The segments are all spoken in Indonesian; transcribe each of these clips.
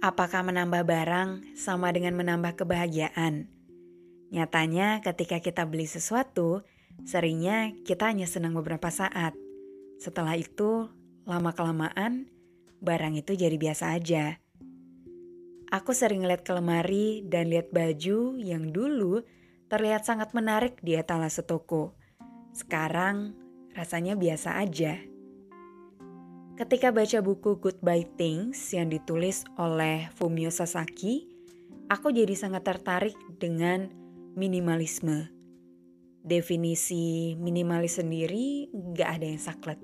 Apakah menambah barang sama dengan menambah kebahagiaan? Nyatanya, ketika kita beli sesuatu, seringnya kita hanya senang beberapa saat. Setelah itu, lama-kelamaan, barang itu jadi biasa aja. Aku sering lihat ke lemari dan lihat baju yang dulu terlihat sangat menarik di etalase toko. Sekarang rasanya biasa aja. Ketika baca buku Goodbye Things yang ditulis oleh Fumio Sasaki, aku jadi sangat tertarik dengan minimalisme. Definisi minimalis sendiri gak ada yang saklek.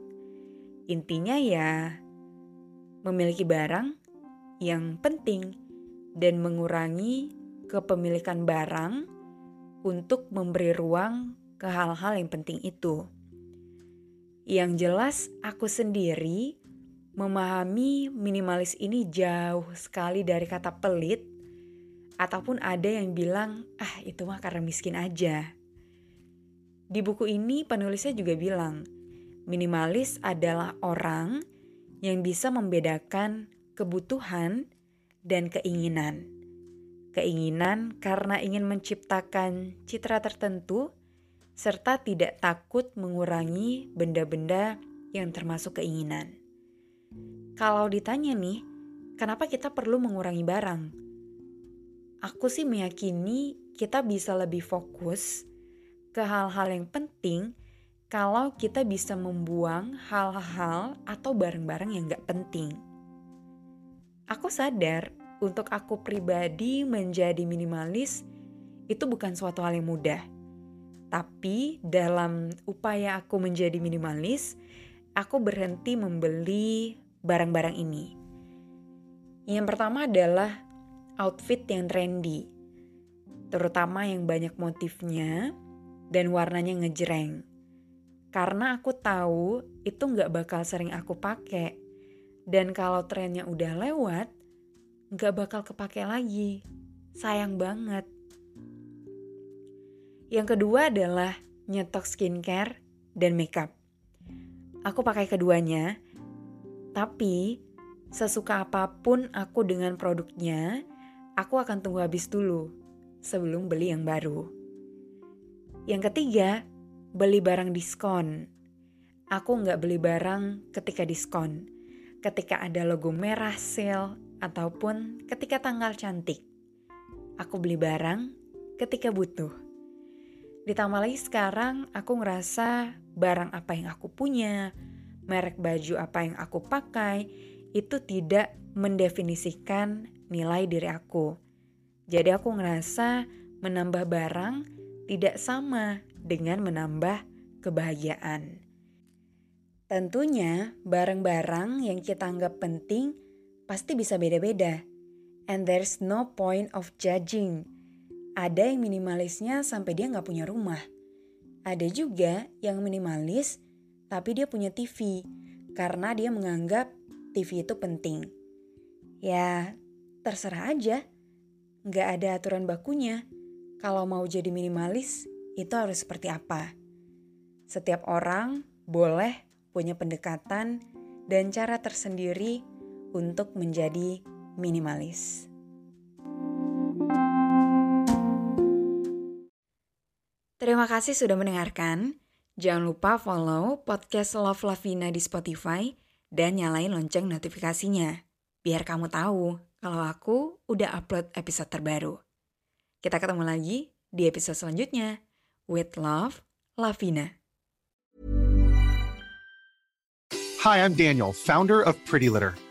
Intinya ya memiliki barang yang penting dan mengurangi kepemilikan barang untuk memberi ruang ke hal-hal yang penting itu. Yang jelas aku sendiri memahami minimalis ini jauh sekali dari kata pelit, ataupun ada yang bilang, "Ah, itu mah karena miskin aja." Di buku ini, penulisnya juga bilang, minimalis adalah orang yang bisa membedakan kebutuhan dan keinginan. Keinginan karena ingin menciptakan citra tertentu, serta tidak takut mengurangi benda-benda yang termasuk keinginan. Kalau ditanya nih, kenapa kita perlu mengurangi barang? Aku sih meyakini kita bisa lebih fokus ke hal-hal yang penting kalau kita bisa membuang hal-hal atau barang-barang yang gak penting. Aku sadar untuk aku pribadi menjadi minimalis itu bukan suatu hal yang mudah. Tapi dalam upaya aku menjadi minimalis, aku berhenti membeli barang-barang ini. Yang pertama adalah outfit yang trendy, terutama yang banyak motifnya dan warnanya ngejreng. Karena aku tahu itu nggak bakal sering aku pakai. Dan kalau trennya udah lewat, nggak bakal kepake lagi. Sayang banget. Yang kedua adalah nyetok skincare dan makeup. Aku pakai keduanya, tapi sesuka apa pun aku dengan produknya, aku akan tunggu habis dulu sebelum beli yang baru. Yang ketiga, beli barang diskon. Aku nggak beli barang ketika diskon ketika ada logo merah sale ataupun ketika tanggal cantik. Aku beli barang ketika butuh. Ditambah lagi sekarang aku ngerasa barang apa yang aku punya, merek baju apa yang aku pakai, itu tidak mendefinisikan nilai diri aku. Jadi aku ngerasa menambah barang tidak sama dengan menambah kebahagiaan. Tentunya, barang-barang yang kita anggap penting pasti bisa beda-beda. And there's no point of judging. Ada yang minimalisnya sampai dia nggak punya rumah. Ada juga yang minimalis tapi dia punya TV karena dia menganggap TV itu penting. Ya, terserah aja. Nggak ada aturan bakunya. Kalau mau jadi minimalis, itu harus seperti apa. Setiap orang boleh punya pendekatan dan cara tersendiri untuk menjadi minimalis. Terima kasih sudah mendengarkan. Jangan lupa follow podcast Love Lavina di Spotify dan nyalain lonceng notifikasinya. Biar kamu tahu kalau aku udah upload episode terbaru. Kita ketemu lagi di episode selanjutnya. With Love, Lavina. Hi, I'm Daniel, founder of Pretty Litter.